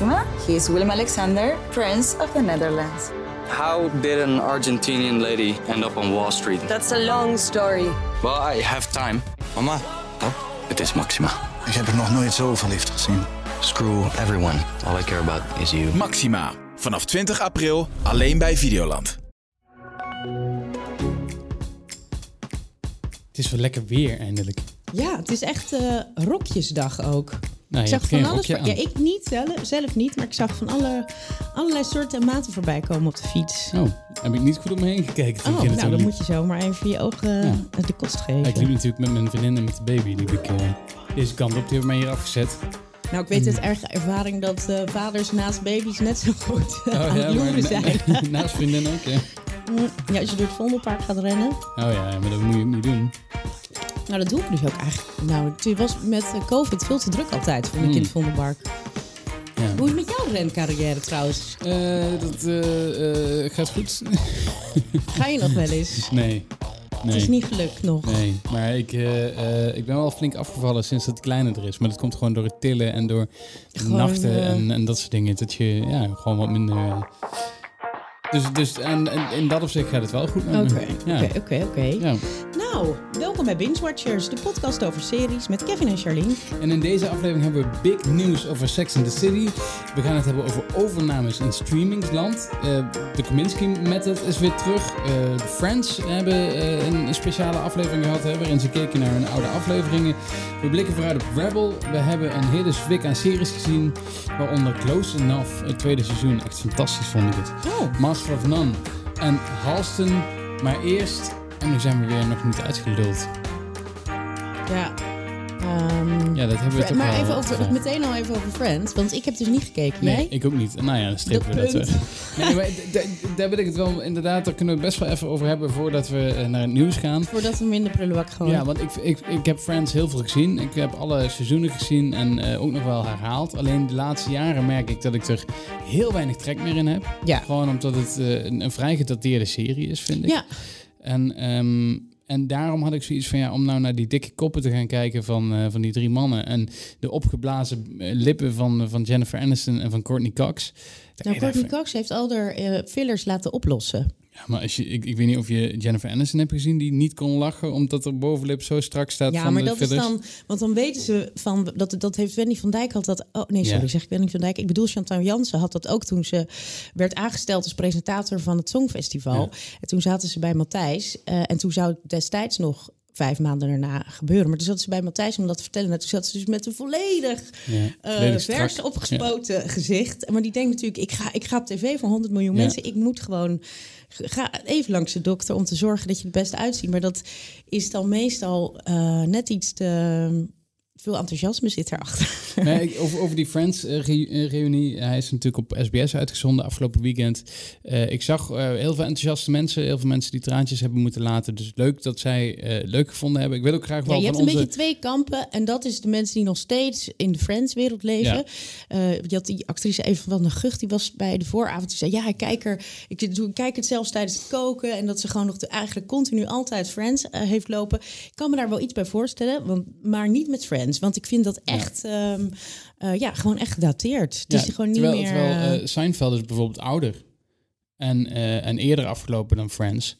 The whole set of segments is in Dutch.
Maxima. He is Willem Alexander, Prince of the Netherlands. How did an Argentinian lady end up on Wall Street? That's a long story. Well, I have time. Mama, Oh, het is Maxima. ik heb er nog nooit zo verliefd gezien. Screw everyone. All I care about is you. Maxima. Vanaf 20 april alleen bij Videoland. Het is wel lekker weer eindelijk. Ja, het is echt eh, rokjesdag ook. Nou, ik zag van alles. Ja, ik niet zelf, zelf niet, maar ik zag van alle, allerlei soorten en maten voorbij komen op de fiets. Oh, heb ik niet goed om me heen gekeken. Oh, het nou dan liep. moet je zo maar even je ogen Ja. de kost Ja, geven. ik liep natuurlijk met mijn vriendin en met de baby. Liep ik eh, deze kant op. Die hebben mij hier afgezet. Nou, ik weet uit erge ervaring dat eh, vaders naast baby's net zo goed eh, aan het loeren zijn. naast vriendin ook, ja. Mm, Ja, als je door het Vondelpark gaat rennen. Oh ja, maar dat moet je niet doen. Nou, dat doe ik dus ook eigenlijk. Nou, het was met eh, COVID veel te druk altijd, vond ik Mm. in het Vondelpark. Ja. Hoe is het met jouw rencarrière trouwens? Eh, dat eh, gaat goed. Ga je nog wel eens? nee. Nee. Het is niet gelukt nog. Nee, maar ik, ik ben wel flink afgevallen sinds het kleiner er is. Maar dat komt gewoon door het tillen en door Gewoon, nachten en, en dat soort dingen. Dat je ja, gewoon wat minder... Dus, dus en, en in dat opzicht gaat het wel goed met me. Oké, oké, oké. Nou, welkom bij Binge Watchers, de podcast over series met Kevin en Charlene. En in deze aflevering hebben we big news over Sex and the City. We gaan het hebben over overnames in streamingsland. Eh, de Kominsky Method is weer terug. De Friends hebben eh, een speciale aflevering gehad, hè, waarin ze keken naar hun oude afleveringen. We blikken vooruit op Rebel. We hebben een hele zwik aan series gezien, waaronder Close Enough, het tweede seizoen. Echt fantastisch vond ik het. Oh, Master of None en Halston. Maar eerst, en nu zijn we weer nog niet uitgeluld. ja. Ehm, Ja, dat hebben we toch maar even over, meteen al even over Friends, want ik heb dus niet gekeken. Nee, Jij? ik ook niet. Nou ja, dan strepen Dat we dat punt. weg. Nee, maar d- d- daar wil ik het wel inderdaad, daar kunnen we het best wel even over hebben voordat we eh, naar het nieuws gaan. Voordat we hem in de prullenbak gooien. Ja, want ik, ik, ik heb Friends heel veel gezien. Ik heb alle seizoenen gezien en eh, ook nog wel herhaald. Alleen de laatste jaren merk ik dat ik er heel weinig trek meer in heb. Ja. Gewoon omdat het eh, een, een vrij gedateerde serie is, vind ik. Ja. En, ehm, en daarom had ik zoiets van ja, om nou naar die dikke koppen te gaan kijken van, eh, van die drie mannen. En de opgeblazen eh, lippen van, van Jennifer Aniston en van Courtney Cox. Nou, Courtney Cox heeft al haar eh, fillers laten oplossen. Ja, maar als je, ik, ik weet niet of je Jennifer Aniston hebt gezien die niet kon lachen omdat er bovenlip zo strak staat Ja, van maar de dat is dan... Want dan weten ze van... Dat, dat heeft Wendy van Dijk had dat... Oh, nee, sorry, Ja. zeg ik Wendy van Dijk. Ik bedoel, Chantal Jansen had dat ook toen ze werd aangesteld als presentator van het Songfestival. Ja. En toen zaten ze bij Matthijs. eh, en toen zou destijds nog vijf maanden daarna gebeuren. Maar toen zaten ze bij Matthijs om dat te vertellen. En toen zat ze dus met een volledig Ja, eh, volledig vers opgespoten gezicht. Maar die denkt natuurlijk, ik ga, ik ga op tv van 100 miljoen Ja. mensen. Ik moet gewoon, ga even langs de dokter om te zorgen dat je het beste uitziet. Maar dat is dan meestal eh, net iets te... Veel enthousiasme zit erachter. Nee, over, over die Friends-reunie. hij is natuurlijk op SBS uitgezonden afgelopen weekend. Eh, ik zag eh, heel veel enthousiaste mensen. Heel veel mensen die traantjes hebben moeten laten. Dus leuk dat zij eh, leuk gevonden hebben. Ik wil ook graag wel Ja, je hebt een onze... beetje twee kampen. En dat is de mensen die nog steeds in de Friends-wereld leven. Ja. Eh, je had die actrice Eva van der Gucht, die was bij de vooravond. Die zei, ja, ik kijk, er, ik, doe, kijk het zelfs tijdens het koken. En dat ze gewoon nog de, eigenlijk continu altijd Friends eh, heeft lopen. Ik kan me daar wel iets bij voorstellen, want, maar niet met Friends. Want ik vind dat echt, ehm, eh, ja, gewoon echt gedateerd. Het Ja, is gewoon niet terwijl, meer... Terwijl eh, Seinfeld is bijvoorbeeld ouder. En, en eerder afgelopen dan Friends.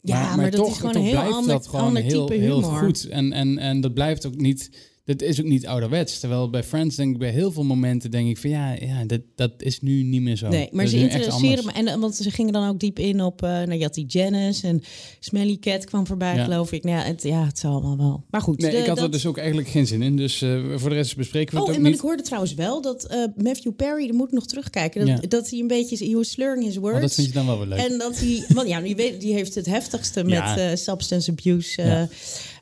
Ja, maar dat is gewoon een heel blijft ander- dat gewoon ander heel, type heel humor. goed. En, en, en dat blijft ook niet... Dat is ook niet ouderwets. Terwijl bij Friends denk ik bij heel veel momenten denk ik van ja, ja dat, dat is nu niet meer zo. Nee, maar ze interesseren me. En, eh, want ze gingen dan ook diep in op... eh nou, die Janice en Smelly Cat kwam voorbij, Ja. geloof ik. Nou, ja, het, ja, het zal allemaal wel. Maar goed. Nee, de- ik had dat- er dus ook eigenlijk geen zin in. Dus eh, voor de rest bespreken we Oh, het en ook wat niet. ik hoorde trouwens wel, dat Matthew Perry, daar moet ik nog terugkijken, dat, Ja. dat hij een beetje, he was slurring his words. Oh, dat vind je dan wel weer leuk. En dat hij, want ja, die, weet, die heeft het heftigste met substance abuse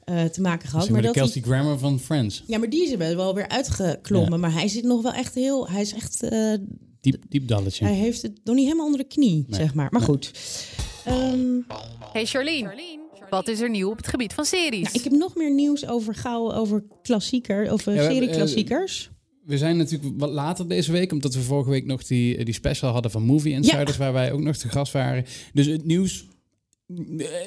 eh, Ja. te maken gehad. Maar Maar de dat Kelsey hij, Grammer van Friends. ja, maar die is er wel- weer uitgeklommen. Ja. Maar hij zit nog wel echt heel, hij is echt, eh, Diep, diep dalletje. hij heeft het nog niet helemaal onder de knie, Nee. zeg maar. Maar goed. Ehm, Hey Charlene, wat is er nieuw op het gebied van series? nou, ik heb nog meer nieuws over gauw over klassieker, of eh, Ja, serie-klassiekers. We zijn natuurlijk wat later deze week, omdat we vorige week nog die, die special hadden van Movie Insiders, waar wij ook nog te gast waren. Dus het nieuws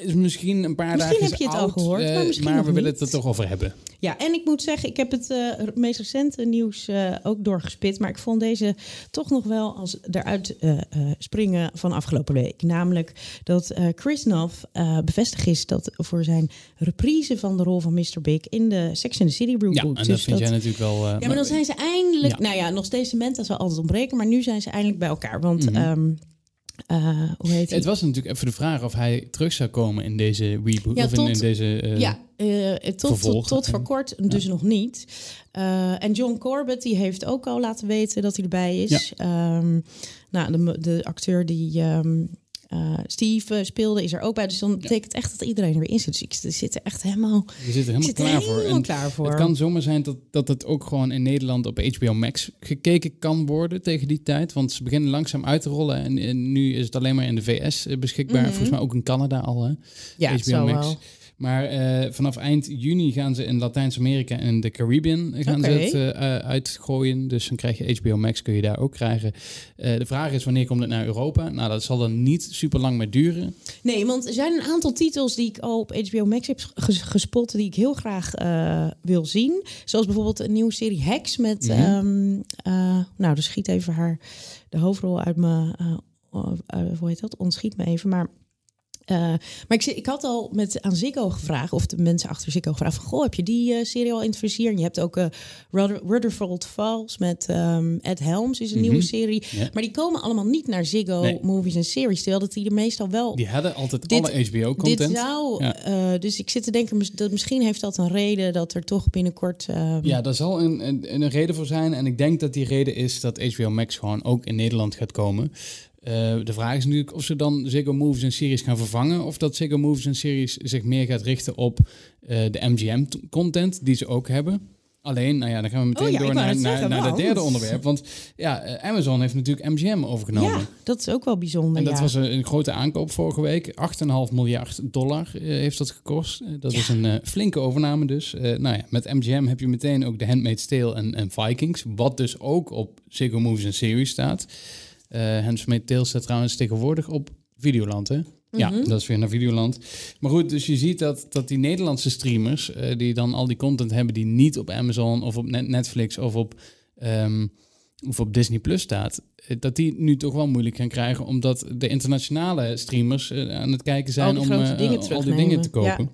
is misschien een paar Misschien dagen heb je het al oud, gehoord, eh, maar misschien maar we willen het er toch over hebben. Ja, en ik moet zeggen, ik heb het eh, meest recente nieuws eh, ook doorgespit. Maar ik vond deze toch nog wel als eruit eh, eh, springen van afgelopen week. Namelijk dat eh, Chris Noff eh, bevestigd is dat voor zijn reprise van de rol van Mr. Big in de Sex and the City reboot. Ja, en dat Dus vind jij natuurlijk wel... eh, Ja, maar dan zijn ze eindelijk... Ja. Nou ja, nog steeds cement, dat zal altijd ontbreken. Maar nu zijn ze eindelijk bij elkaar. Want, ehm, eh, hoe heet hij? Het was natuurlijk even de vraag of hij terug zou komen in deze reboot. Ja, of in, tot- in deze... eh, ja, eh, tot, tot, voor kort dus nog niet. En John Corbett die heeft ook al laten weten dat hij erbij is. Ehm, nou, de, de acteur die ehm, eh, Steve eh, speelde is er ook bij. Dus dan betekent echt dat iedereen er weer in zit. Dus ik ik zit er echt helemaal, ik helemaal zit er klaar voor. helemaal En klaar voor. Het kan zomaar zijn dat, dat het ook gewoon in Nederland op HBO Max gekeken kan worden tegen die tijd. Want ze beginnen langzaam uit te rollen. En, en nu is het alleen maar in de VS beschikbaar. Volgens mij ook in Canada al. Hè? Mhm. ja, HBO Max. wel. Maar eh, vanaf eind juni gaan ze in Latijns-Amerika en de Caribbean gaan ze het eh, eh, uitgooien. Dus dan krijg je HBO Max, kun je daar ook krijgen. De vraag is wanneer komt het naar Europa? Nou, dat zal dan niet super lang meer duren. Nee, want er zijn een aantal titels die ik al op HBO Max heb ges- gespot... die ik heel graag wil zien. Zoals bijvoorbeeld een nieuwe serie Hex met... Mhm. ehm, eh, nou, er schiet even haar de hoofdrol uit eh, hoe heet dat? Ontschiet me even, maar... eh, maar ik, ik had al met aan Ziggo gevraagd, of de mensen achter Ziggo gevraagd van, goh, heb je die eh, serie al in het vizier? En je hebt ook Ruther- Rutherford Falls met ehm, Ed Helms, is een nieuwe serie. Mhm. Ja. Maar die komen allemaal niet naar Ziggo Nee. Movies en Series, terwijl dat die er meestal wel Die hadden altijd Dit- alle HBO-content. dit zou, Ja. dus ik zit te denken, dat misschien heeft dat een reden dat er toch binnenkort. eh, Ja, daar zal een, een, een reden voor zijn. En ik denk dat die reden is dat HBO Max gewoon ook in Nederland gaat komen. Eh, de vraag is natuurlijk of ze dan Ziggo Movies en Series gaan vervangen. Of dat Ziggo Movies en Series zich meer gaat richten op eh, de MGM-content die ze ook hebben. Alleen, nou ja, dan gaan we meteen Oh ja, door naar, net naar, zeggen, naar het want- derde onderwerp. Want ja, eh, Amazon heeft natuurlijk MGM overgenomen. ja, dat is ook wel bijzonder. En dat ja. was een, een grote aankoop vorige week. 8,5 miljard dollar heeft dat gekost. Dat is een flinke overname dus. Nou ja, met MGM heb je meteen ook de Handmaid's Tale en, en Vikings. Wat dus ook op Ziggo Movies en Series staat. Eh Handmaid's Tale staat trouwens tegenwoordig op Videoland, hè? Ja, Mhm. dat is weer naar Videoland. Maar goed, dus je ziet dat, dat die Nederlandse streamers... eh, die dan al die content hebben die niet op Amazon of op Net- Netflix of op... ehm, of op Disney Plus staat, eh, dat die nu toch wel moeilijk gaan krijgen, omdat de internationale streamers eh, aan het kijken zijn om eh, al die dingen te kopen. Ja.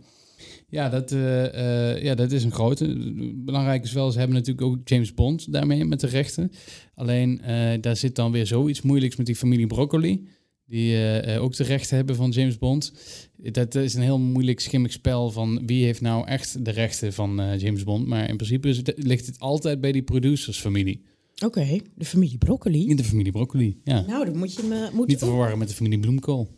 Ja, dat, eh, eh, ja, dat is een grote. Belangrijk is wel, ze hebben natuurlijk ook James Bond daarmee met de rechten. Alleen eh, daar zit dan weer zoiets moeilijks met die familie Broccoli. Die ook de rechten hebben van James Bond. Dat is een heel moeilijk schimmig spel van wie heeft nou echt de rechten van James Bond. Maar in principe is het, ligt het altijd bij die producersfamilie. Oké, de familie Broccoli. In de familie Broccoli, ja. Nou, dan moet je me. Moet Niet te verwarren met de familie Bloemkool.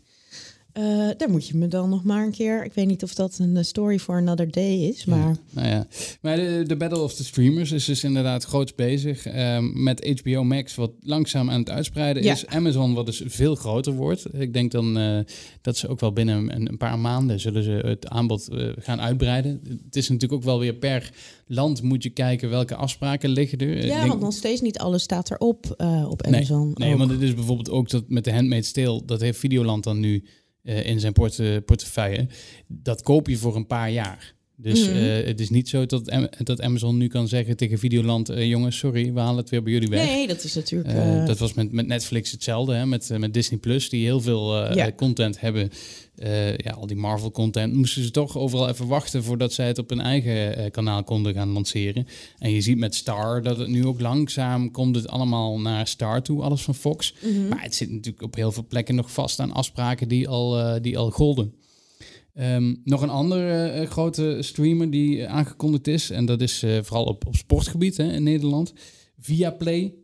Eh, daar moet je me dan nog maar een keer. Ik weet niet of dat een eh, story for another day is, maar. Nou ja, maar de, de Battle of the Streamers is dus inderdaad groots bezig. ehm, met HBO Max, wat langzaam aan het uitspreiden Ja. is. Amazon, wat dus veel groter wordt. Ik denk dan eh, dat ze ook wel binnen een, een paar maanden zullen ze het aanbod gaan uitbreiden. Het is natuurlijk ook wel weer per land moet je kijken welke afspraken liggen er. Ja, denk- want nog steeds niet alles staat erop op Amazon. nee want het is bijvoorbeeld ook dat met de Handmaid's Tale, dat heeft Videoland dan nu in zijn porte, portefeuille. Dat koop je voor een paar jaar. Dus Mhm. eh, het is niet zo dat, Am- dat Amazon nu kan zeggen tegen Videoland, eh, jongens, sorry, we halen het weer bij jullie weg. Nee, dat is natuurlijk. Eh, eh, dat was met, met Netflix hetzelfde, hè? Met, eh, met Disney Plus, die heel veel eh, Ja. eh, content hebben. Eh, ja, al die Marvel content moesten ze toch overal even wachten voordat zij het op hun eigen eh, kanaal konden gaan lanceren. En je ziet met Star dat het nu ook langzaam komt het allemaal naar Star toe, alles van Fox. mhm. Maar het zit natuurlijk op heel veel plekken nog vast aan afspraken die al, eh, die al golden. Ehm, nog een andere grote streamer die aangekondigd is, en dat is vooral op, op sportgebied hè, in Nederland, Viaplay.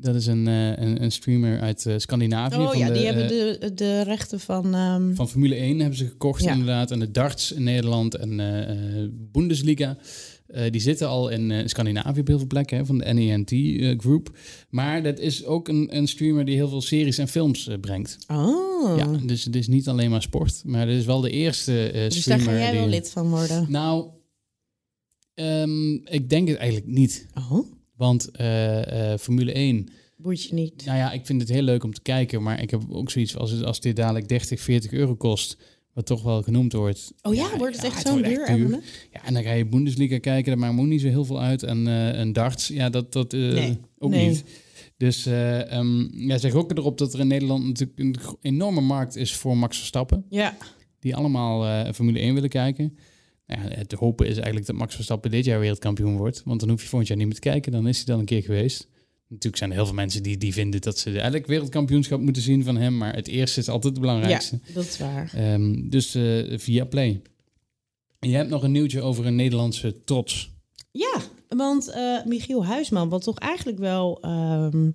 Dat is een, eh, een, een streamer uit eh, Scandinavië. oh van ja, de, die hebben eh, de, de rechten van. ehm, van Formule 1 hebben ze gekocht Ja. inderdaad. En de darts in Nederland en Bundesliga. eh, die zitten al in Scandinavië op heel veel plekken, hè, van de NENT Group. Maar dat is ook een, een streamer die heel veel series en films brengt. Oh. Ja, dus het is niet alleen maar sport. Maar het is wel de eerste eh, dus daar streamer ga jij die... wel lid van worden. Nou, ehm, ik denk het eigenlijk niet. Oh, Want eh, eh, Formule 1... boeit je niet. Nou ja, ik vind het heel leuk om te kijken, maar ik heb ook zoiets als, als dit dadelijk 30, 40 euro kost, wat toch wel genoemd wordt. Oh ja, wordt het echt zo'n wordt duur? Ja, en dan ga je Bundesliga kijken, daar maakt me ook niet zo heel veel uit. En, eh en darts, ja, dat, dat Nee, ook nee. niet. Dus eh um, ja, zeg ook erop dat er in Nederland natuurlijk een enorme markt is voor Max Verstappen. Ja, Die allemaal Formule 1 willen kijken. Nou ja, het hopen is eigenlijk dat Max Verstappen dit jaar wereldkampioen wordt. Want dan hoef je volgend jaar niet meer te kijken. Dan is hij dan een keer geweest. Natuurlijk zijn er heel veel mensen die, die vinden dat ze eigenlijk wereldkampioenschap moeten zien van hem. Maar het eerste is altijd het belangrijkste. ja, dat is waar. Ehm, dus eh, via Play. En je hebt nog een nieuwtje over een Nederlandse trots. Ja, want eh, Michiel Huisman, wat toch eigenlijk wel ehm,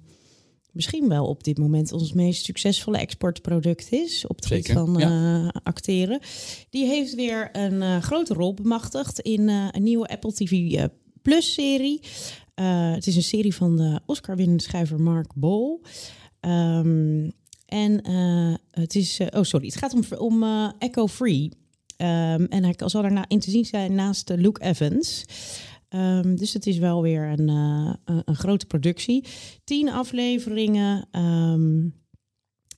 misschien wel op dit moment ons meest succesvolle exportproduct is op het gebied van eh, acteren, die heeft weer een eh, grote rol bemachtigd in eh, een nieuwe Apple TV Plus serie. Het is een serie van de Oscar-winnende schrijver Mark Bol. Ehm, en het is, oh sorry, het gaat om, om Echo Free. Ehm, en hij zal daarna in te zien zijn naast Luke Evans. Ehm, dus het is wel weer een, eh, een, grote productie. Tien afleveringen ehm,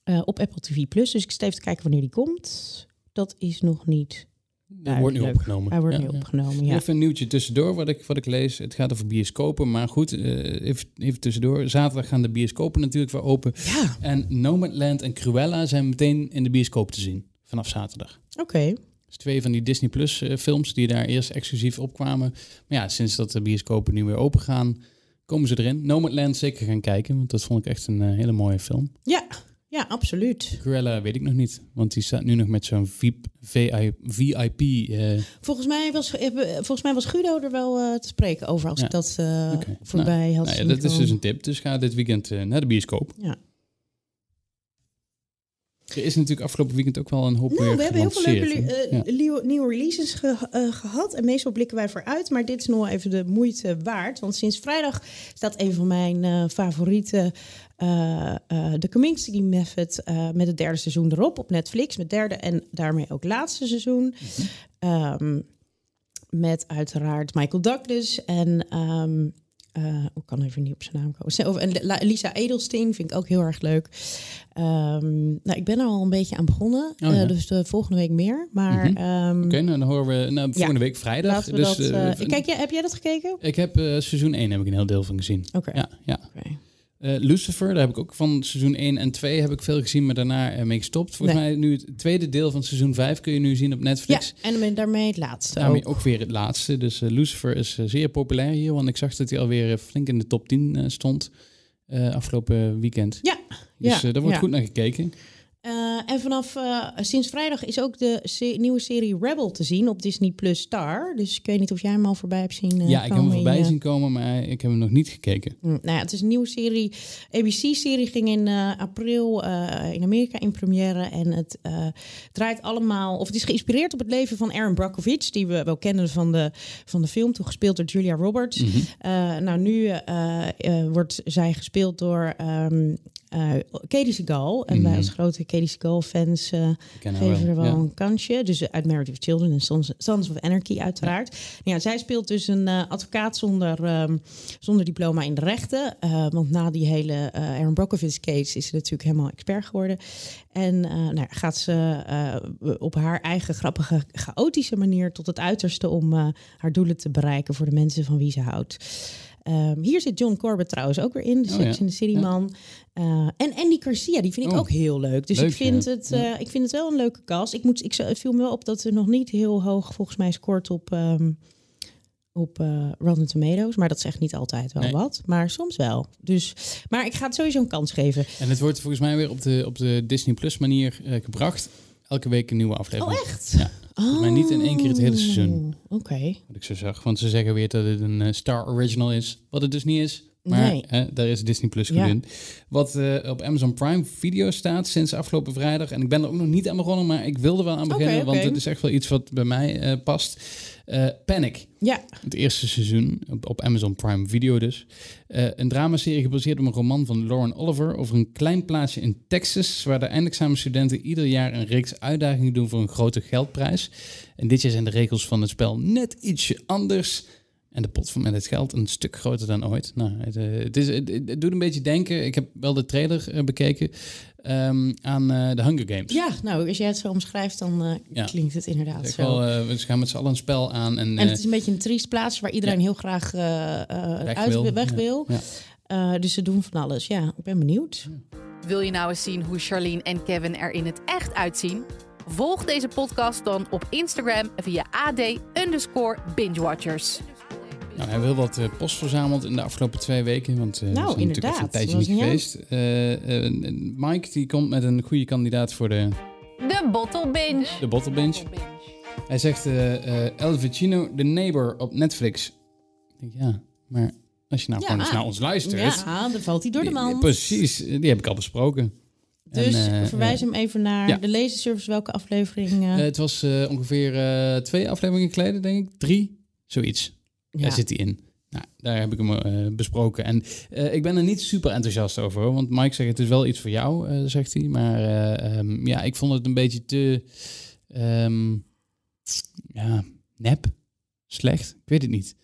eh, op Apple TV Plus. Dus ik sta even te kijken wanneer die komt. Dat is nog niet. Dat wordt nu opgenomen. Hij wordt Ja, nu opgenomen. Ja. Even een nieuwtje tussendoor wat ik, wat ik lees. Het gaat over bioscopen. Maar goed, eh, even, even tussendoor. Zaterdag gaan de bioscopen natuurlijk weer open. Ja, En Nomadland en Cruella zijn meteen in de bioscoop te zien. Vanaf zaterdag. oké. Dus twee van die Disney Plus eh, films die daar eerst exclusief opkwamen. Maar ja, sinds dat de bioscopen nu weer open gaan, komen ze erin. Nomadland zeker gaan kijken, want dat vond ik echt een eh, hele mooie film. Ja, ja, absoluut. Cruella weet ik nog niet, want die staat nu nog met zo'n VIP, VI VIP. eh, Volgens mij was, volgens mij was Guido er wel te spreken over als Ja. ik dat voorbij had nou ja, zien dat is dus een tip. Dus ga dit weekend naar de bioscoop. Ja. Er is natuurlijk afgelopen weekend ook wel een hoop Nou, we hebben heel veel leuke eh, nieuwe, releases ge- eh, gehad. En meestal blikken wij vooruit. Maar dit is nog wel even de moeite waard. Want sinds vrijdag staat een van mijn eh, favoriete... eh eh The Kaminsky Method met het derde seizoen erop op Netflix. Met derde en daarmee ook laatste seizoen. Ehm, met uiteraard Michael Douglas en... ehm, eh, ik kan even niet op zijn naam komen. En Lisa Edelstein vind ik ook heel erg leuk. Ehm, nou, ik ben er al een beetje aan begonnen. Oh, ja. Eh, dus de volgende week meer. Maar Mhm. ehm, Oké, nou, dan horen we nou, volgende week vrijdag. we dus, dat... eh, eh, kijk, heb jij dat gekeken? Ik heb eh, seizoen 1 heb ik een heel deel van gezien. Oké. Ja, ja. Oké. Eh, Lucifer, daar heb ik ook van seizoen 1 en 2 heb ik veel gezien, maar daarna eh, mee gestopt. Volgens Nee. mij nu het tweede deel van seizoen 5 kun je nu zien op Ja, Netflix. en dan daarmee het laatste Daarmee ook. ook weer het laatste. Dus eh, Lucifer is eh, zeer populair hier, want ik zag dat hij alweer flink in de top 10 eh, stond afgelopen weekend. Ja, Dus ja, daar wordt ja. goed naar gekeken. Eh, en vanaf eh, sinds vrijdag is ook de se- nieuwe serie Rebel te zien op Disney Plus Star. Dus ik weet niet of jij hem al voorbij hebt zien eh, ja, ik heb hem in voorbij zien komen, maar ik heb hem nog niet gekeken. Hm, Nou ja, het is een nieuwe serie. ABC-serie ging in april in Amerika in première. En het draait allemaal... Of het is geïnspireerd op het leven van Aaron Brockovich... die we wel kennen van de, van de film. Toen gespeeld door Julia Roberts. Mhm. Nou, nu wordt zij gespeeld door... ehm eh Katie Seagal. En wij Mhm. als grote Katie Seagal-fans eh, Ik ken haar geven er wel ja. een kansje. Dus uit Married with Children en Sons, Sons of Anarchy uiteraard. Ja. zij speelt dus een eh, advocaat zonder, ehm, zonder diploma in de rechten. Eh, want na die hele eh Aaron Brockovich case is ze natuurlijk helemaal expert geworden. En eh, nou, ja, gaat ze eh, op haar eigen grappige, chaotische manier tot het uiterste om eh, haar doelen te bereiken voor de mensen van wie ze houdt. Ehm, hier zit John Corbett trouwens ook weer in, de Oh, Sex ja. in the City Ja. man. Eh, en Andy Garcia, die vind ik Oh. ook heel leuk. Dus Leuk, ik, vind ja. het, eh, ik vind het wel een leuke cast. Ik, moet, ik viel me wel op dat er nog niet heel hoog volgens mij scoort op, ehm, op eh Rotten Tomatoes. Maar dat zegt niet altijd wel Nee. wat. Maar soms wel. Dus, maar ik ga het sowieso een kans geven. En het wordt volgens mij weer op de, op de Disney Plus manier gebracht. Elke week een nieuwe aflevering. Oh, echt? Ja. Volgens mij niet in één keer het hele seizoen. Oh, Oké. Wat ik zo zag. Want ze zeggen weer dat het een eh, Star Original is. Wat het dus niet is. Maar Nee. eh, daar is Disney Plus goed Ja. in. Wat eh, op Amazon Prime Video staat sinds afgelopen vrijdag. En ik ben er ook nog niet aan begonnen, maar ik wilde wel aan beginnen. Want het is echt wel iets wat bij mij eh, past. Eh, Panic. Ja. Het eerste seizoen op, op Amazon Prime Video dus. Eh, een dramaserie gebaseerd op een roman van Lauren Oliver over een klein plaatsje in Texas waar de eindexamenstudenten ieder jaar een reeks uitdagingen doen voor een grote geldprijs. En dit jaar zijn de regels van het spel net ietsje anders. En de pot van met het geld een stuk groter dan ooit. Nou, het, eh, het, is, het, het doet een beetje denken. Ik heb wel de trailer eh, bekeken ehm, aan eh, de Hunger Games. Ja, nou, als jij het zo omschrijft, dan eh, Ja. klinkt het inderdaad zo. wel, eh, we gaan met z'n allen een spel aan. En, en het is een beetje een triest plaatsje waar iedereen heel graag eh, eh, weg uit wil. weg Ja. wil. Ja. Eh, dus ze doen van alles. Ja, ik ben benieuwd. Wil je nou eens zien hoe Charlene en Kevin er in het echt uitzien? Volg deze podcast dan op Instagram via AD underscore bingewatchers. Nou, we hebben heel wat eh, post verzameld in de afgelopen twee weken. Want eh, we Nou, zijn natuurlijk een tijdje niet geweest. Eh, eh, Mike die komt met een goede kandidaat voor de, De Bottle Binge. de Bottle Binge. Hij zegt eh eh, El Vicino, The Neighbor op Netflix. Ik denk, ja, maar als je nou Ja. gewoon eens naar ons luistert... Ja, dan valt hij door de man. Precies, die heb ik al besproken. Dus En, verwijs hem even naar ja. de lezenservice. Welke aflevering? het was eh, ongeveer eh, twee afleveringen geleden, denk ik. Drie, zoiets. Ja. Daar zit hij in. Nou, daar heb ik hem eh, besproken. En eh, ik ben er niet super enthousiast over. Hoor, want Mike zegt het is wel iets voor jou, eh, zegt hij. Maar eh, ehm, ja, ik vond het een beetje te... ehm, ja, nep. Slecht. Ik weet het niet.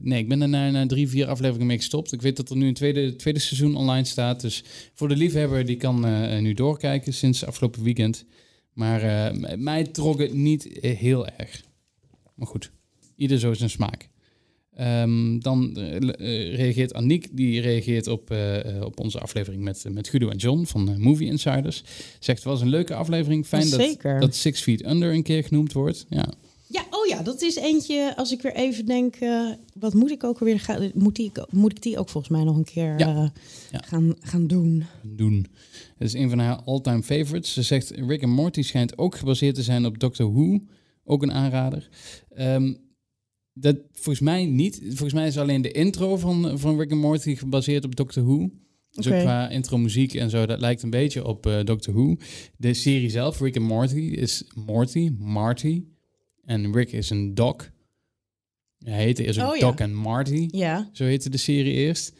Nee, ik ben er na, na drie, vier afleveringen mee gestopt. Ik weet dat er nu een tweede, tweede seizoen online staat. Dus voor de liefhebber, die kan nu doorkijken sinds afgelopen weekend. Maar mij trok het niet heel erg. Maar goed, ieder zo zijn smaak. Ehm, dan eh, eh, reageert Aniek, die reageert op, eh, op onze aflevering met, met Guido en John van Movie Insiders. Zegt, het was een leuke aflevering. Fijn dat, Zeker. dat Six Feet Under een keer genoemd wordt. Ja, Ja, oh ja, dat is eentje. Als ik weer even denk, eh, wat moet ik ook weer gaan? Moet, die, moet ik die ook volgens mij nog een keer Ja. eh, Ja. Gaan, gaan doen? doen. Het is een van haar all-time favorites. Ze zegt, Rick and Morty schijnt ook gebaseerd te zijn op Doctor Who. Ook een aanrader. Ehm, dat volgens mij niet. Volgens mij is alleen de intro van, van Rick and Morty gebaseerd op Doctor Who. Dus qua intro muziek en zo, dat lijkt een beetje op eh, Doctor Who. De serie zelf, Rick and Morty, is Morty, Marty. En Rick is een doc. Hij heette eerst ook Oh. Doc en Marty. Ja, Zo heette de serie eerst.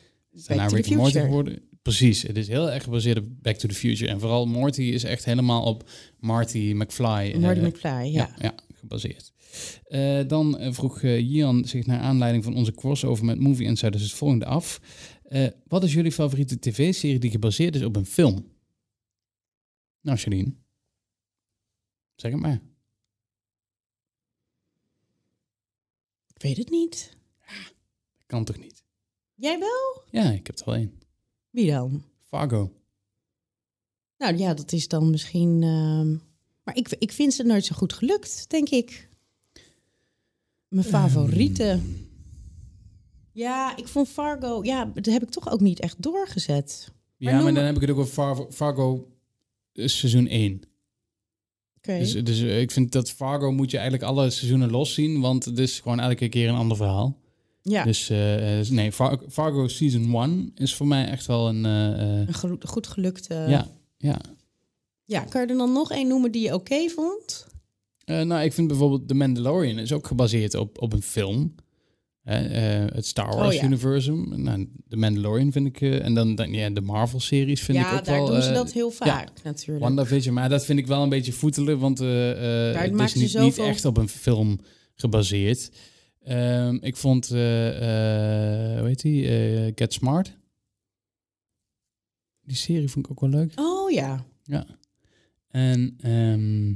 Daarna Rick and Morty geworden. Precies, het is heel erg gebaseerd op Back to the Future. En vooral Morty is echt helemaal op Marty McFly. Marty eh, McFly, ja. ja, ja, gebaseerd. Eh, dan eh, vroeg eh, Jian zich naar aanleiding van onze crossover met Movie Insiders het volgende af. Wat is jullie favoriete tv-serie die gebaseerd is op een film? Nou, Janine. Zeg het maar. Ik weet het niet. Kan toch niet? Jij wel? Ja, ik heb er wel één. Wie dan? Fargo. Nou ja, dat is dan misschien... ehm, maar ik, ik vind ze nooit zo goed gelukt, denk ik. Mijn favoriete... Ehm. Ja, ik vond Fargo... Ja, dat heb ik toch ook niet echt doorgezet. Ja, noem maar dan maar- heb ik het ook over Far- Fargo eh, seizoen 1. Oké. Dus, dus eh, ik vind dat Fargo moet je eigenlijk alle seizoenen los zien, want het is gewoon elke keer een ander verhaal. ja, Dus eh, nee, Far- Fargo season 1 is voor mij echt wel een... een goed gelukte... ja, ja. Ja, kan je er dan nog één noemen die je oké vond? Eh, nou, ik vind bijvoorbeeld The Mandalorian is ook gebaseerd op, op een film. Hè, eh, het Star Wars Oh, ja. Universum. Nou, The Mandalorian vind ik... eh, en dan, dan ja, de Marvel-series vind ik ja, ook daar wel... doen ze dat heel vaak natuurlijk. WandaVision, maar dat vind ik wel een beetje voetelen, want het is niet, niet echt op een film gebaseerd. Ehm, ik vond, hoe heet die, Get Smart. Die serie vond ik ook wel leuk. Oh ja. Ja. En ehm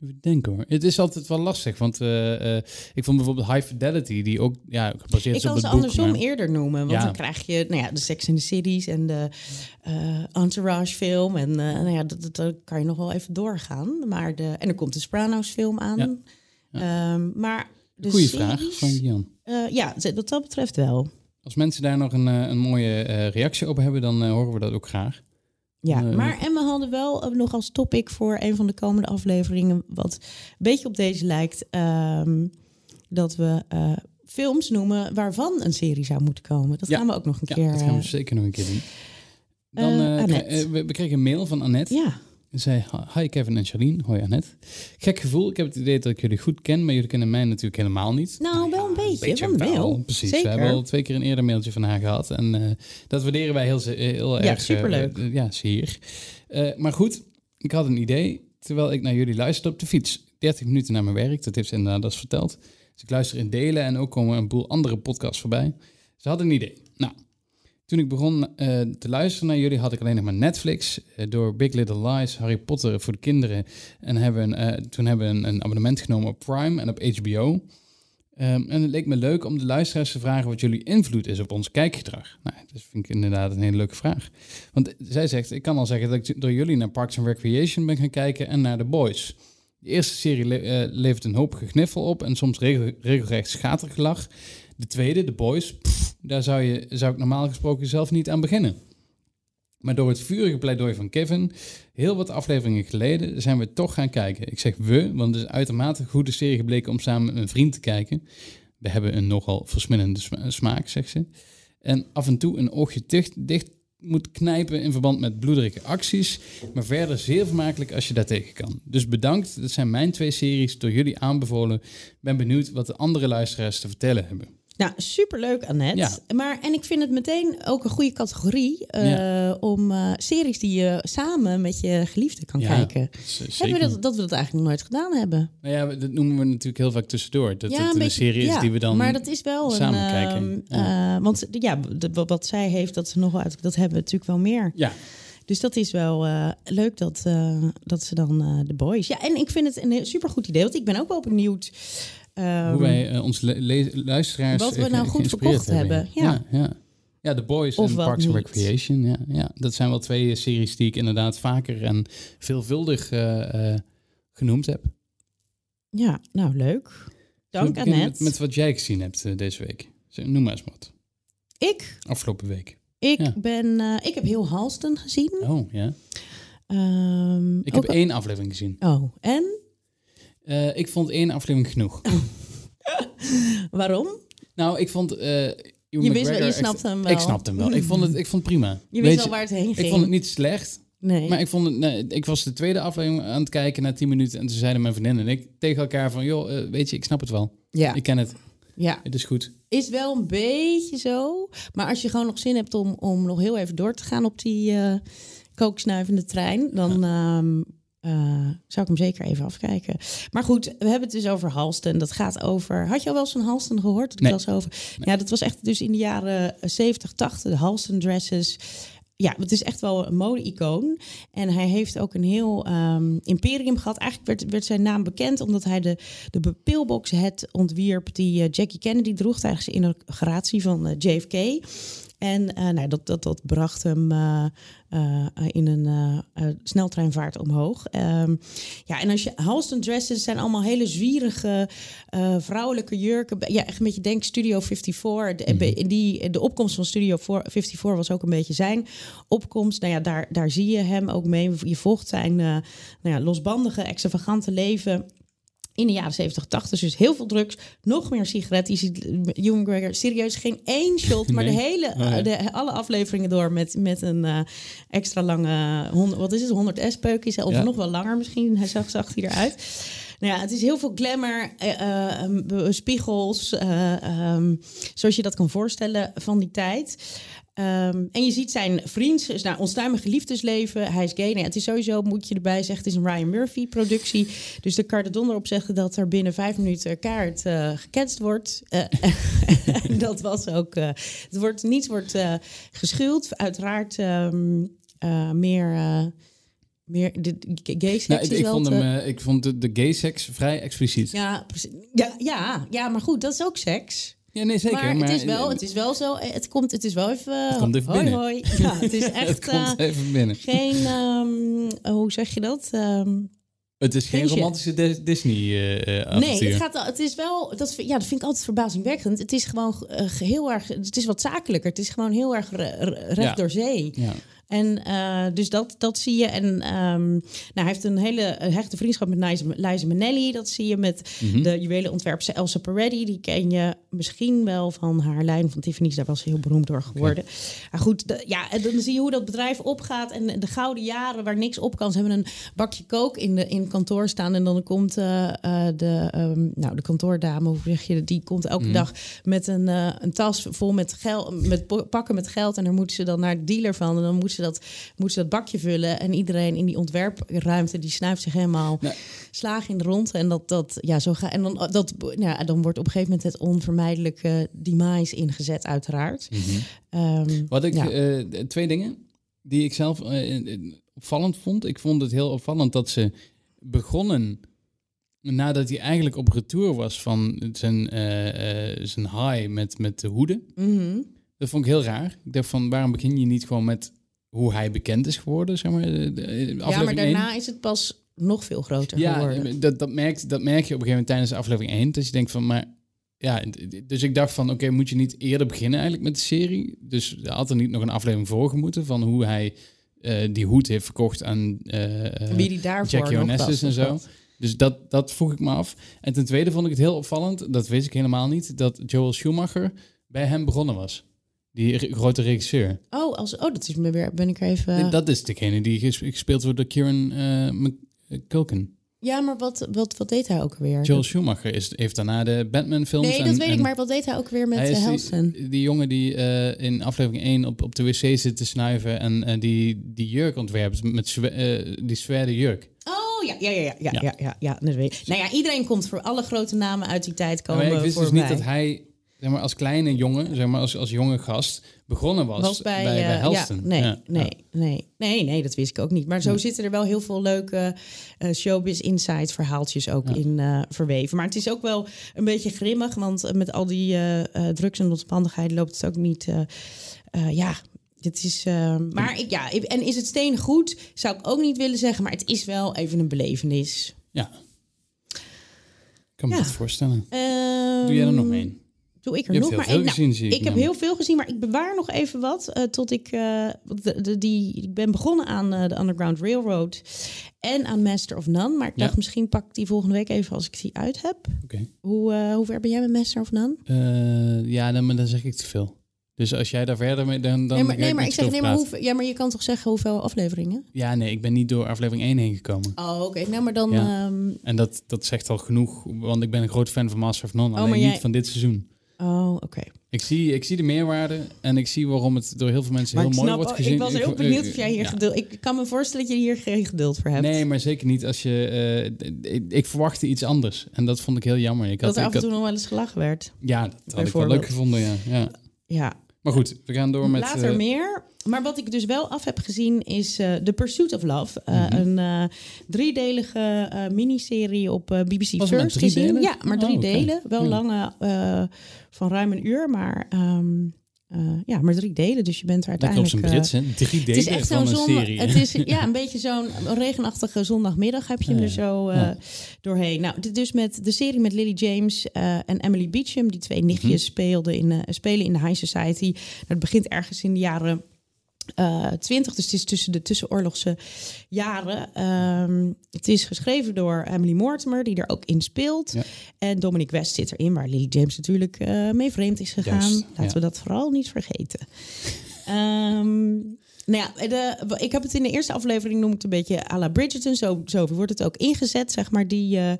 even denken hoor. Het is altijd wel lastig, want eh, ik vond bijvoorbeeld High Fidelity, die ook ja, gebaseerd Ik is op kan het ze boek. andersom maar- eerder noemen. Want Ja. dan krijg je nou ja, de Sex in the Cities en de eh, Entourage film. En nou ja, dat, dat, kan je nog wel even doorgaan. Maar de, en er komt de Sopranos film aan. Ja. Ehm, maar de Goeie series, vraag van Jan. ja, wat dat betreft wel. Als mensen daar nog een, een mooie reactie op hebben, dan horen we dat ook graag. Ja, Eh, maar en we hadden wel eh, nog als topic voor een van de komende afleveringen, wat een beetje op deze lijkt, ehm, dat we eh, films noemen waarvan een serie zou moeten komen. Dat Ja. gaan we ook nog een Ja, keer. dat gaan we zeker nog een keer doen. Dan, we, we kregen een mail van Annette. ja, zei, hi Kevin en Charlene. Hoi Annette. Gek gevoel, ik heb het idee dat ik jullie goed ken, maar jullie kennen mij natuurlijk helemaal niet. nou wel een beetje, wel, mail. Precies, Zeker. we hebben al twee keer een eerder mailtje van haar gehad. En eh, dat waarderen wij heel, heel Ja, erg. eh, superleuk. eh, ja, zeer. Eh, maar goed, ik had een idee, terwijl ik naar jullie luisterde op de fiets. 30 minuten naar mijn werk, dat heeft ze inderdaad eens verteld. Dus ik luister in delen en ook komen een boel andere podcasts voorbij. Ze hadden een idee. Nou, toen ik begon eh, te luisteren naar jullie, had ik alleen nog maar Netflix. eh, door Big Little Lies, Harry Potter voor de kinderen. En hebben, eh, toen hebben we een, een abonnement genomen op Prime en op HBO. Ehm, en het leek me leuk om de luisteraars te vragen wat jullie invloed is op ons kijkgedrag. Nou, dat vind ik inderdaad een hele leuke vraag. Want zij zegt, ik kan al zeggen dat ik door jullie naar Parks and Recreation ben gaan kijken en naar The Boys. De eerste serie le- levert een hoop gegniffel op en soms regel- regelrecht schatergelach. De tweede, The Boys, daar zou, je, zou ik normaal gesproken zelf niet aan beginnen. Maar door het vurige pleidooi van Kevin, heel wat afleveringen geleden, zijn we toch gaan kijken. Ik zeg we, want het is uitermate een goede serie gebleken om samen met een vriend te kijken. We hebben een nogal versmillende sma- smaak, zegt ze. En af en toe een oogje dicht, dicht moet knijpen in verband met bloederige acties. Maar verder zeer vermakelijk als je daar tegen kan. Dus bedankt, dat zijn mijn twee series door jullie aanbevolen. Ben benieuwd wat de andere luisteraars te vertellen hebben. Nou, superleuk, Annette. Ja. Maar, en ik vind het meteen ook een goede categorie eh, Ja. om eh, series die je samen met je geliefde kan Ja, kijken. Hebben we dat, dat we dat eigenlijk nog nooit gedaan hebben. Nou ja, dat noemen we natuurlijk heel vaak tussendoor. Dat het een, serie is die we dan Maar dat is wel samen een. kijken. ehm, eh, want ja, wat- zij heeft, dat ze nog wel uit. Dat hebben we natuurlijk wel meer. Ja, Dus dat is wel leuk dat, dat ze dan de boys. Ja, en ik vind het een supergoed idee. Want ik ben ook wel benieuwd. Ehm, hoe wij eh, onze luisteraars Wat we eh, nou goed verkocht hebben, Ja, ja. ja, The Boys en Parks and. Recreation. Ja, ja, dat zijn wel twee eh, series die ik inderdaad vaker en veelvuldig genoemd heb. Ja, nou leuk. Dank Annette. Met, met wat jij gezien hebt deze week. Noem maar eens wat. Ik, Afgelopen week. ik, Ja. ben, ik heb heel Halston gezien. Oh, ja. Ehm, Ik heb één aflevering gezien. Oh, en? Eh, ik vond één aflevering genoeg. Waarom? Nou, ik vond... eh Je wist wel, je snapte hem wel. Ik snapte hem wel. Ik vond het, ik vond het prima. Je Weet wist al waar het heen ging. Ik vond het niet slecht. Nee. Maar ik vond het, nee, ik was de tweede aflevering aan het kijken na 10 minuten en toen zeiden mijn vriendin en ik tegen elkaar van, joh, eh, weet je, ik snap het wel. ja. Ik ken het. ja, Het is goed. is wel een beetje zo. Maar als je gewoon nog zin hebt om, om nog heel even door te gaan op die eh kooksnuivende trein, dan ehm, eh, zou ik hem zeker even afkijken. Maar goed, we hebben het dus over Halston. Dat gaat over. Had je al wel eens van Halston gehoord? Dat Nee. was over. Ja, dat was echt dus in de jaren 70, 80, de Halston dresses. Ja, het is echt wel een mode-icoon. En hij heeft ook een heel ehm, imperium gehad. Eigenlijk werd, werd zijn naam bekend omdat hij de, de pillbox het ontwierp die eh, Jackie Kennedy droeg tijdens de inauguratie van eh, JFK. En eh, nou, dat, dat, dat bracht hem eh, eh, in een sneltreinvaart omhoog. Ehm, ja, en als je Halston dresses zijn allemaal hele zwierige vrouwelijke jurken. Ja, echt een beetje denk Studio 54. De, in die, de opkomst van Studio 54 was ook een beetje zijn opkomst. Nou ja, daar, daar zie je hem ook mee. Je volgt zijn nou ja, losbandige, extravagante leven in de jaren 70, 80. Dus heel veel drugs, nog meer sigaretten. Je ziet Ewan McGregor serieus geen één shot, maar Nee. de hele, Oh ja. de, alle afleveringen door met, met een eh, extra lange, 100, wat is het, 100 S-peuk is, of Ja. nog wel langer misschien. Hij zag, zag hij eruit. Nou ja, het is heel veel glamour, eh, eh, um, spiegels, eh, ehm, zoals je dat kan voorstellen van die tijd. Ehm, en je ziet zijn vriend, dus nou, onstuimige liefdesleven. Hij is gay. Nou het is sowieso, moet je erbij zeggen, het is een Ryan Murphy-productie. Dus de kan er donder op zeggen dat er binnen vijf minuten kaart eh gecanceld wordt. Eh, dat was ook. eh, het wordt, niets wordt geschuwd. Uiteraard ehm, eh, meer. meer de, de gay seks Nou, is ik, ik vond hem, ik vond de, de gay seks vrij expliciet. Ja, ja, precies. Ja, ja, ja, maar goed, dat is ook seks. Nee, zeker. maar, Maar, het, is wel, het is wel zo. eh, Het komt, het is wel even. Het komt even hoi, binnen. hoi. Ja, het is echt. het komt eh, even binnen. geen. ehm, hoe zeg je dat? Ehm, Het is geen romantische Dis- Disney-avontuur. nee, het, gaat, al- het is wel. Dat, ja, dat vind ik altijd verbazingwekkend. Het is gewoon heel erg. Het is wat zakelijker. Het is gewoon heel erg re- re- recht Ja. door zee. Ja. En eh, dus dat, dat zie je. En ehm, nou, hij heeft een hele hechte vriendschap met Liza, Minnelli. Dat zie je met Mhm. de juwelenontwerpster Elsa Peretti. Die ken je misschien wel van haar lijn van Tiffany's. Daar was ze heel beroemd door geworden. Maar goed, de- ja, en dan zie je hoe dat bedrijf opgaat. En de gouden jaren waar niks op kan. Ze hebben een bakje kook in, de, in het kantoor staan. En dan komt eh, eh, de, ehm, nou, de kantoordame, hoe zeg je dat? Die komt elke dag met een, een tas vol met, geld, met pakken met geld. En daar moeten ze dan naar de dealer van. En dan moeten ze dat, moeten ze dat bakje vullen. En iedereen in die ontwerpruimte die snuift zich helemaal Nee. slagen in de rond. En dat, dat ja, zo gaat. En dan, dat, ja, dan wordt op een gegeven moment het onvermijdelijke demise ingezet, uiteraard. Ehm, Wat ik, ja. eh, twee dingen die ik zelf in- opvallend vond. Ik vond het heel opvallend dat ze begonnen nadat hij eigenlijk op retour was van zijn, eh, zijn high met, met de hoeden. mhm. Dat vond ik heel raar. Ik dacht van, waarom begin je niet gewoon met hoe hij bekend is geworden, zeg maar. de- de- ja, maar daarna is het pas nog veel groter Ja, geworden. dat, dat, merkt, dat merk je op een gegeven moment tijdens aflevering 1. Dat je denkt van, maar... Ja, dus ik dacht van, oké, moet je niet eerder beginnen eigenlijk met de serie? Dus er had er niet nog een aflevering voor gemoeten van hoe hij eh, die hoed heeft verkocht aan eh, Wie die daarvoor Jackie Onassis en zo. Dus dat, dat vroeg ik me af. En ten tweede vond ik het heel opvallend, dat wist ik helemaal niet, dat Joel Schumacher bij hem begonnen was. Die grote regisseur. Oh, als, oh, dat is me weer. Ben ik er even. Dat is degene die ges- gespeeld wordt door Kieran Mc- Culkin. Ja, maar wat, wat, wat deed hij ook weer? Joel Schumacher is, heeft daarna de Batman-films. nee, en- dat weet ik, maar wat deed hij ook weer met de is Helston? die, die jongen die eh, in aflevering 1 op, op de wc zit te snuiven en eh, die, die jurk ontwerpt met die zware jurk. Oh ja, ja, ja, ja, ja, Ja. ja, ja, ja, dat weet ik. Nou ja, iedereen komt voor alle grote namen uit die tijd Maar komen ik wist dus voorbij. niet dat hij zeg maar, als kleine jongen, zeg maar, als, als jonge gast, begonnen was, was bij, bij, bij eh, Helston. ja, nee, Ja, nee, ja. nee, nee, nee, dat wist ik ook niet. Maar zo zitten er wel heel veel leuke eh, showbiz insight verhaaltjes ook in eh, verweven. Maar het is ook wel een beetje grimmig, want met al die drugs en losbandigheid loopt het ook niet. ja, dit is. maar ik, ja, en is het steen goed? Zou ik ook niet willen zeggen, maar het is wel even een belevenis. Ja. Ik kan me Ja. dat voorstellen. Ehm, Doe jij er nog mee? Doe ik er Je nog maar één. zie ik ik heb namelijk. heel veel gezien, maar ik bewaar nog even wat eh, tot ik. eh, want de, de- die, ik ben begonnen aan eh, de Underground Railroad en aan Master of None. Maar ik Ja. dacht, misschien pak ik die volgende week even als ik die uit heb. Oké. Hoe, hoe ver ben jij met Master of None? Ja, dan, maar dan zeg ik te veel. Dus als jij daar verder mee, dan, dan nee, maar, ga nee, maar ik zeg, nee, maar, hoeveel, ja, maar je kan toch zeggen hoeveel afleveringen? Ja, nee, ik ben niet door aflevering 1 heen gekomen. Oh, oké. Nou, maar dan. Ja. ehm, En dat, dat zegt al genoeg, want ik ben een groot fan van Master of None, alleen Oh, jij- niet van dit seizoen. Oh, oké. Ik zie, ik zie de meerwaarde en ik zie waarom het door heel veel mensen Maar heel mooi snap, wordt gezien. ik was heel eh, benieuwd of jij hier ja. geduld. Ik kan me voorstellen dat je hier geen geduld voor hebt. Nee, maar zeker niet als je. eh, ik, ik verwachtte iets anders en dat vond ik heel jammer. Ik had, dat er af en had- toe nog wel eens gelachen werd. ja, dat had ik wel leuk gevonden. Ja, ja. Ja, Maar goed, we gaan door met. Later eh, meer. Maar wat ik dus wel af heb gezien is eh The Pursuit of Love. Eh, Mhm. Een driedelige miniserie op BBC Was First gezien. delen? Ja, maar drie Oh, delen. Wel Ja. lange van ruim een uur, maar, ehm, eh, ja, maar drie delen. Dus je bent er Lekker op uiteindelijk... zijn Brits, hè? Drie het is echt zo'n zondag. serie. Het is ja, een beetje zo'n regenachtige zondagmiddag heb je hem Ja, er zo eh, ja. doorheen. Nou, dit dus met de serie met Lily James eh, en Emily Beecham, die twee nichtjes Mhm. speelden in, spelen in de High Society. Het begint ergens in de jaren eh 20, dus het is tussen de tussenoorlogse jaren. Ehm, het is geschreven door Emily Mortimer, die er ook in speelt. Ja. En Dominic West zit erin, waar Lily James natuurlijk eh, mee vreemd is gegaan. Juist, Laten ja. we dat vooral niet vergeten. Ehm, nou ja, ik heb het in de eerste aflevering noem ik een beetje à la Bridgerton. Zo, zo wordt het ook ingezet, zeg maar, die eh,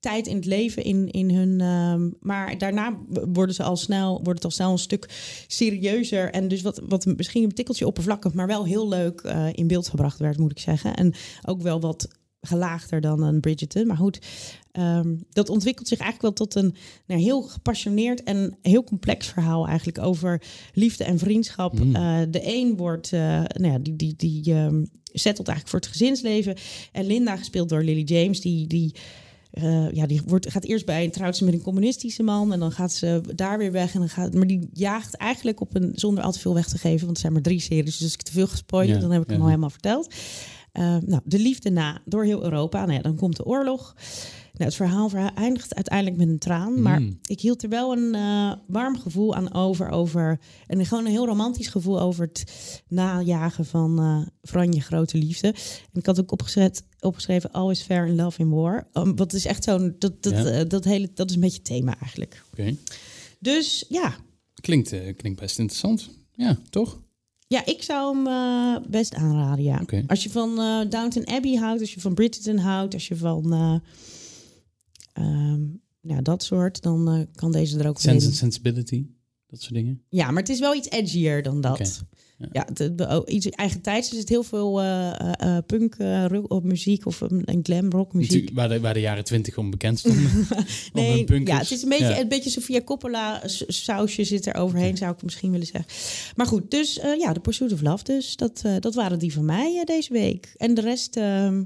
tijd in het leven in, in hun... ehm, maar daarna worden ze al snel, wordt het al snel een stuk serieuzer. En dus wat, wat misschien een tikkeltje oppervlakkig, maar wel heel leuk eh, in beeld gebracht werd, moet ik zeggen. En ook wel wat gelaagder dan een Bridgerton. Maar goed, ehm, dat ontwikkelt zich eigenlijk wel tot een nou, heel gepassioneerd en heel complex verhaal eigenlijk over liefde en vriendschap. Mm. Eh, de een wordt, eh, nou ja, die, die, die settelt eigenlijk voor het gezinsleven. En Linda, gespeeld door Lily James, die... die eh, ja, die wordt, gaat eerst bij trouwt ze met een communistische man en dan gaat ze daar weer weg. En dan gaat, maar die jaagt eigenlijk op een, zonder al te veel weg te geven, want er zijn maar drie series. Dus als ik te veel gespoild, Ja, dan heb ik hem al helemaal verteld. Eh, nou, de liefde na door heel Europa. Nou ja, dan komt de oorlog. Nou, het verhaal verha- eindigt uiteindelijk met een traan. Maar Mm. ik hield er wel een eh, warm gevoel aan over. over en gewoon een heel romantisch gevoel over het najagen van Franje Grote Liefde. En ik had ook opgezet, opgeschreven Always Fair in Love in War. Um, wat is echt zo'n... Dat, dat, Ja. eh, dat, hele, dat is een beetje thema eigenlijk. Oké. Dus ja, Klinkt, klinkt best interessant. Ja, toch? Ja, ik zou hem eh, best aanraden, ja. Als je van eh, Downton Abbey houdt, als je van Bridgerton houdt, als je van eh, ehm, ja, dat soort, dan kan deze er ook Sense in. and Sensibility. Dat soort dingen. Ja, maar het is wel iets edgier dan dat. Ja, ja. het- het- oh, iets eigen tijds is het heel veel eh, punk rock- of muziek of een, een glam rock muziek. Waar, de, waar de jaren twintig om bekend stonden. Nee, ja, het is een beetje, Ja. een beetje Sofia Coppola sausje zit er overheen, zou ik misschien willen zeggen. Maar goed, dus ja, de Pursuit of Love. Dus dat, dat waren die van mij deze week. En de rest ehm,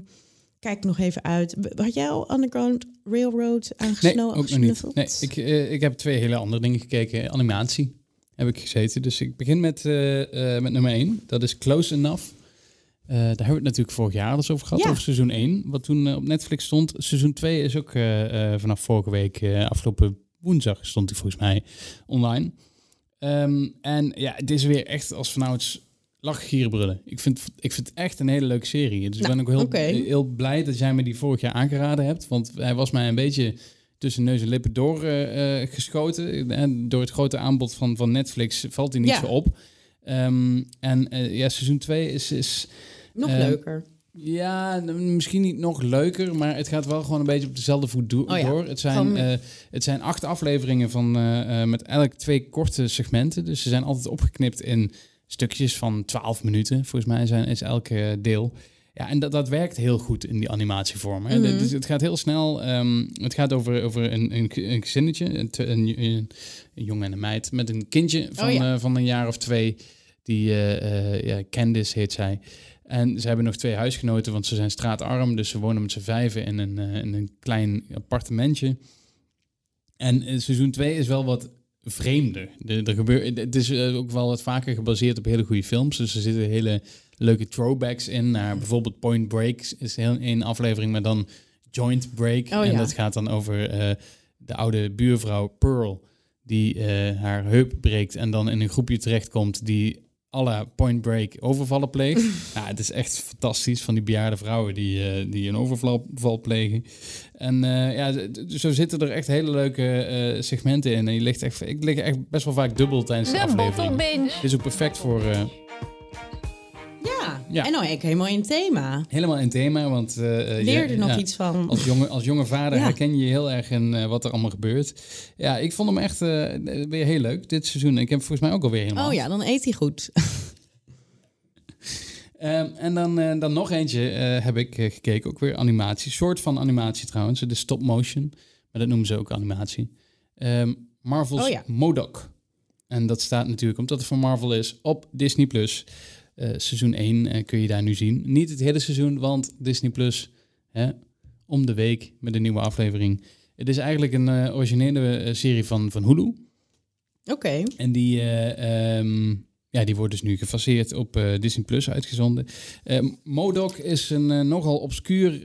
kijk nog even uit. Had jij al Underground Railroad Nee, aangesno- ook nog niet. Nee, ik, eh, ik heb twee hele andere dingen gekeken. Animatie heb ik gezeten. Dus ik begin met, eh, eh, met nummer 1. Dat is Close Enough. Daar hebben we het natuurlijk vorig jaar al eens over gehad, Ja. over seizoen 1. Wat toen op Netflix stond. Seizoen 2 is ook vanaf vorige week, afgelopen woensdag stond hij volgens mij online. Ehm, en ja, het is weer echt als vanouds lachgieren brullen. Ik vind, ik vind het echt een hele leuke serie. Dus ik Nou, ben ook heel, heel blij dat jij me die vorig jaar aangeraden hebt. Want hij was mij een beetje tussen neus en lippen door eh, eh, geschoten. En door het grote aanbod van, van Netflix valt hij niet Ja. zo op. Ehm, en eh, ja, seizoen 2 is, is Nog leuker. ja, misschien niet nog leuker, maar het gaat wel gewoon een beetje op dezelfde voet do- Oh ja, door. Het zijn, het zijn acht afleveringen van, met elk twee korte segmenten. Dus ze zijn altijd opgeknipt in stukjes van 12 minuten. Volgens mij zijn, is elk eh, deel. Ja, en dat, dat werkt heel goed in die animatievorm. Hè. Mhm. Dus het gaat heel snel. ehm, het gaat over, over een, een, een gezinnetje, een, een, een, jongen en een meid met een kindje van, Oh ja. eh, van een jaar of twee. Die eh, ja, Candice heet zij. En ze hebben nog twee huisgenoten, want ze zijn straatarm. Dus ze wonen met z'n vijven in een, in een klein appartementje. En seizoen 2 is wel wat vreemder. De, er gebeurt, het is eh, ook wel wat vaker gebaseerd op hele goede films. Dus er zitten hele leuke throwbacks in. Naar bijvoorbeeld Point Break is heel één aflevering, maar dan Joint Break. Oh, en ja. dat gaat dan over eh, de oude buurvrouw Pearl. Die eh, haar heup breekt en dan in een groepje terechtkomt die la Point Break overvallen pleegt. ja, het is echt fantastisch van die bejaarde vrouwen die, eh, die een overval plegen. En eh, ja, zo zitten er echt hele leuke eh, segmenten in. En je ligt echt, ik lig echt best wel vaak dubbel tijdens de, De aflevering. Dit is ook perfect voor. En nou ik helemaal in thema. helemaal in thema. Want eh, eh, Leerde ja, nog ja, iets van. Als jonge, als jonge vader Ja. herken je heel erg in eh, wat er allemaal gebeurt. Ja, ik vond hem echt eh, weer heel leuk dit seizoen. Ik heb volgens mij ook alweer helemaal. Oh ja, dan eet hij goed. Ehm, en dan, eh, dan nog eentje eh, heb ik eh, gekeken, ook weer animatie. Soort van animatie trouwens, de stop motion. Maar dat noemen ze ook animatie. Ehm, Marvel's Oh ja. Modok. En dat staat natuurlijk, omdat het van Marvel is, op Disney+. Plus. Eh, seizoen 1 eh, kun je daar nu zien. Niet het hele seizoen, want Disney Plus hè, om de week met een nieuwe aflevering. Het is eigenlijk een eh, originele serie van, van Hulu. Oké. En die, eh, ehm, ja, die wordt dus nu gefaseerd op Disney Plus uitgezonden. Modok is een nogal obscuur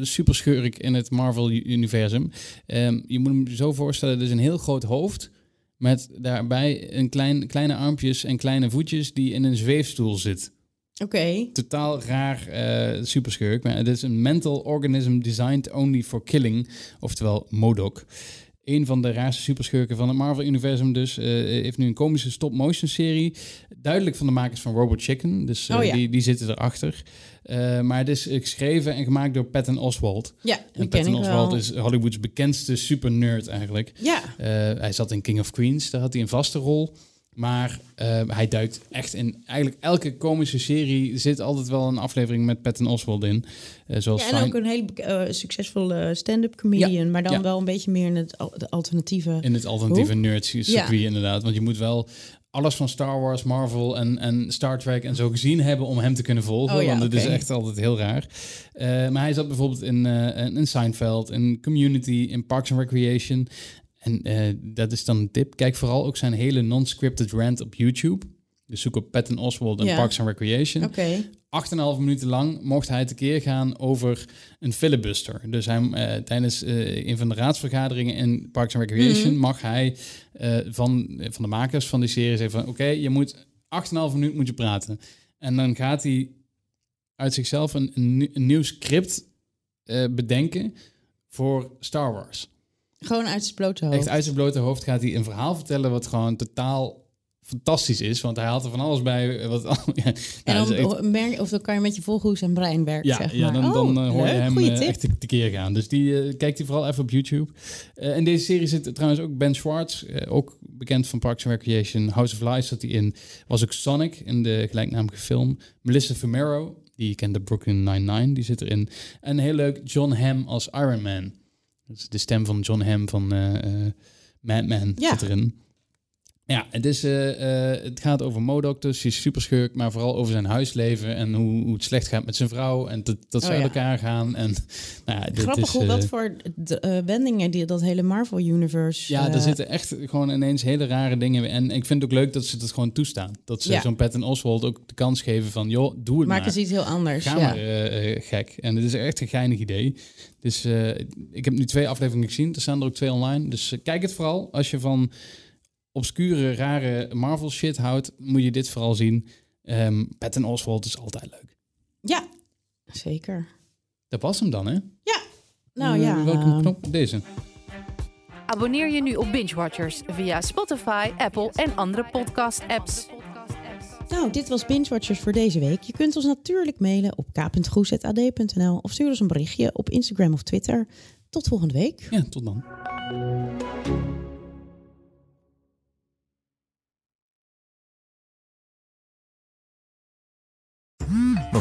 superschurk in het Marvel-universum. Ehm, je moet hem zo voorstellen, het is een heel groot hoofd... met daarbij een klein, kleine armpjes en kleine voetjes die in een zweefstoel zit. Oké. Totaal raar eh superschurk, maar het is een mental organism designed only for killing, oftewel Modok. Een van de raarste superschurken van het Marvel-universum dus. eh, heeft nu een komische stop-motion serie. Duidelijk van de makers van Robot Chicken. Dus eh, Oh ja. die, die zitten erachter. Eh maar het is geschreven en gemaakt door Patton Oswalt. Ja, En Patton wel. is Hollywoods bekendste super-nerd eigenlijk. Ja. Hij zat in King of Queens, daar had hij een vaste rol. Maar eh, hij duikt echt in eigenlijk elke komische serie zit altijd wel een aflevering met Patton Oswalt in. Eh, zoals Ja, en Fine- ook een hele eh, succesvolle stand-up comedian, maar dan ja. wel een beetje meer in het al- alternatieve. in het alternatieve nerd circuit Ja. inderdaad. Want je moet wel alles van Star Wars, Marvel en, en Star Trek en zo gezien hebben om hem te kunnen volgen. Oh ja, want het is echt altijd heel raar. Eh, maar hij zat bijvoorbeeld in, in Seinfeld, in Community, in Parks and Recreation. En eh, dat is dan een tip. Kijk vooral ook zijn hele non-scripted rant op YouTube. Dus zoek op Patton Oswalt en Ja. Parks and Recreation. Oké. 8,5 minuten lang mocht hij tekeer gaan over een filibuster. Dus hij, eh, tijdens eh, een van de raadsvergaderingen in Parks and Recreation Mhm. mag hij van, van de makers van die serie zeggen van... oké, je moet 8,5 minuten moet je praten. En dan gaat hij uit zichzelf een, een, nieuw- een nieuw script bedenken voor Star Wars. Gewoon uit zijn blote hoofd. Echt uit zijn blote hoofd gaat hij een verhaal vertellen wat gewoon totaal fantastisch is, want hij haalt er van alles bij. eh, Wat, ja, En nou, dan, is echt- merk, of dan kan je met je volgoes en brein werken, ja, zeg ja, maar. dan, dan Oh, eh, hoor je hem eh, echt te- tekeer gaan. Dus die kijkt hij vooral even op YouTube. Eh, in deze serie zit trouwens ook Ben Schwartz, ook bekend van Parks and Recreation. House of Lies zat hij in. Was ook Sonic in de gelijknamige film. Melissa Fumero, die je kent de Brooklyn Nine-Nine, die zit erin. En heel leuk, John Hamm als Iron Man. Dus de stem van John Hamm van eh eh, Mad Men Ja. zit erin. Ja, het, is, eh, eh, het gaat over MODOK, dus hij is superschurk, maar vooral over zijn huisleven en hoe, hoe het slecht gaat met zijn vrouw en dat, dat ze Oh, uit ja. elkaar gaan. En, nou ja, dit Grappig is, hoe eh, wat voor de, eh, wendingen die dat hele Marvel-universe... Ja, eh, er zitten echt gewoon ineens hele rare dingen in. En ik vind het ook leuk dat ze dat gewoon toestaan. Dat ze Ja. zo'n Patton Oswald ook de kans geven van, joh, doe het Maak maar. eens iets heel anders. Ga maar eh, eh, gek. En het is echt een geinig idee. Dus eh, ik heb nu twee afleveringen gezien. Er staan er ook twee online. Dus eh, kijk het vooral. Als je van obscure, rare Marvel shit houdt, moet je dit vooral zien. Ehm Patton Oswald is altijd leuk. Ja, zeker. Dat was hem dan, hè? Nou Eh, ja, welke eh, knop? Deze. Abonneer je nu op Binge Watchers via Spotify, Apple en andere podcast-apps. Nou, dit was Binge Watchers voor deze week. Je kunt ons natuurlijk mailen op k.goes.ad.nl of stuur ons een berichtje op Instagram of Twitter. Tot volgende week. Ja, tot dan.